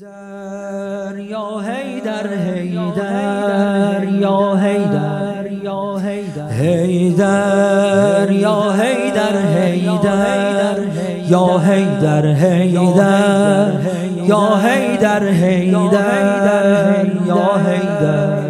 هیدر یا هیدر هیدر یا هیدر یا هیدر هیدر یا هیدر هیدر یا هیدر هیدر یا هیدر هیدر یا هیدر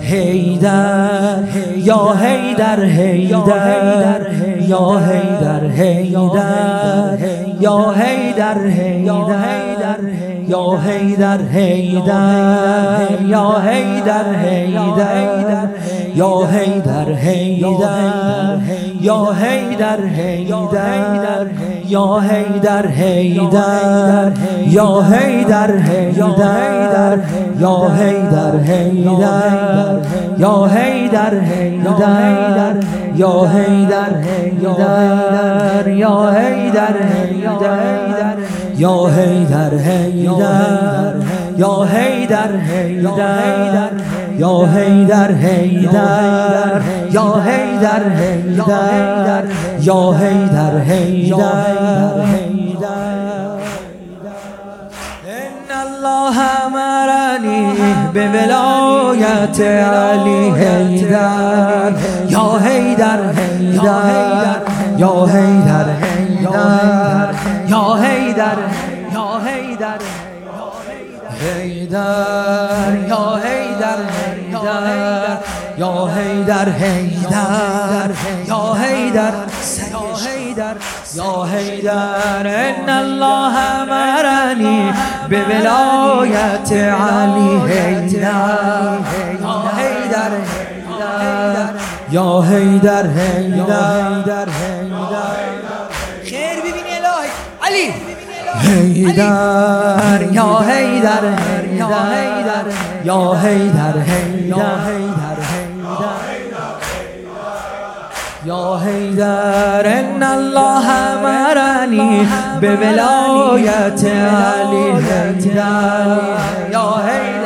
هیدر یا هیدر هیدر یا هیدر هیدر یا هیدر هیدر یا هیدر هیدر یا هیدر هیدر یا هیدر هیدر یا هیدر هیدر یا هیدر هیدر یا هیدر هیدر یا هیدر هیدر یا هیدر هیدر یا هیدر هیدر یا هیدر هیدر یا هیدر هیدر یا هیدر هیدر یا هیدر هیدر یا هیدر هیدر یا هیدر هیدر ان الله امرنی به ولایت علی هیدر یا هیدر هیدر یا هیدر هیدر یا هیدر هیدر یا هیدر هیدر یا هیدر هیدر یا هیدر ان الله امرنی به ولایت علی هیدر یا هیدر یا هیدر هیدر خیر ببینی الهی. علی. هیدر یا هیدر هیدر یا هیدر هیدر یا هیدر ان الله امرنی به ولایت علی هیدر یا هیدر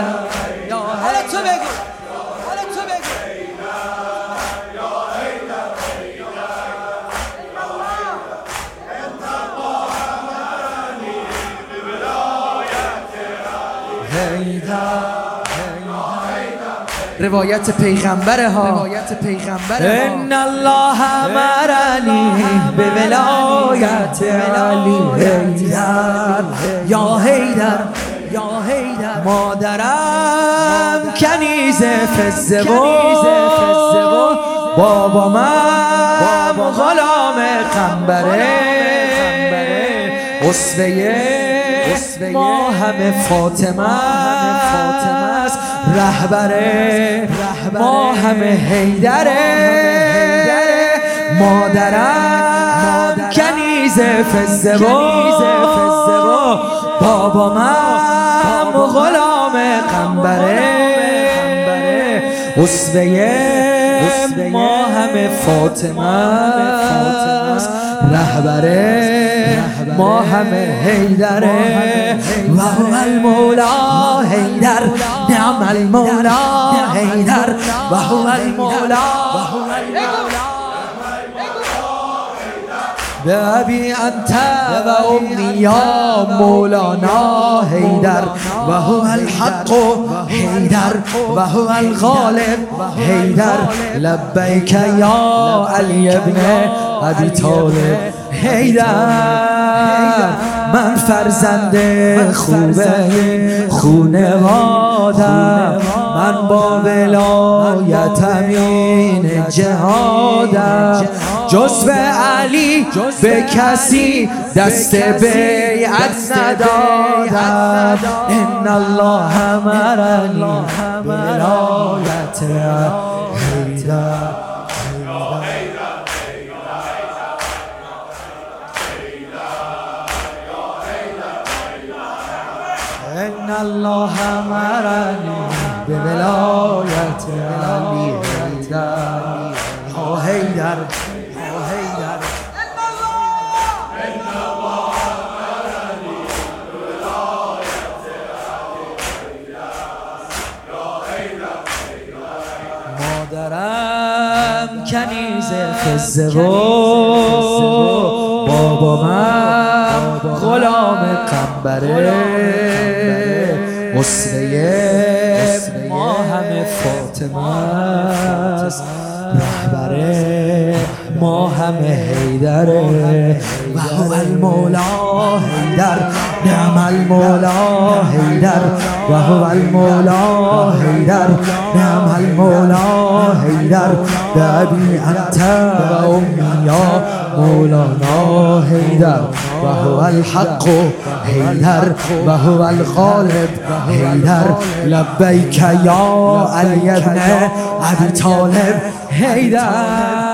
روایت پیغمبره ها. روایت پیغمبره ها. ان الله امرنی به ولایت علی هیدر یا هیدر یا هیدر مادرم کنیز فزه و بابا من غلام قنبره اسوه ما همه فاطمه است. رهبره ما همه حیدره مادرم کنیز فزه و بابا من غلام قنبره. اسوه ما همه فاطمه است. رهبره. ما همه حیدره. و هو المولا حیدر. نعم المولا حیدر. و هو المولا. به ابی انت و امی یا مولانا حیدر و هو الحق حیدر و هو الغالب حیدر لبیک یا علی ابن ابی طالب حیدر من فرزند خوبه خونه من با ولایت امین جهادم. جز به علی به کسی دست بیعت ندادم. ان الله امرنی ولایت هیدر ان الله امرنی به ولایت علی هیدر مادرم کنیز خزه و بابا من غلام قنبره اسوه ما همه فاطمه است. رهبره ما همه حیدره و هو المولا حیدر. نعم المولا حیدر. و هو المولا حیدر. نعم المولا حیدر بابی انت و امی یا مولانا حیدر و هو الحق حیدر و هو الغالب حیدر لبیک یا علی ابن ابی طالب حیدر.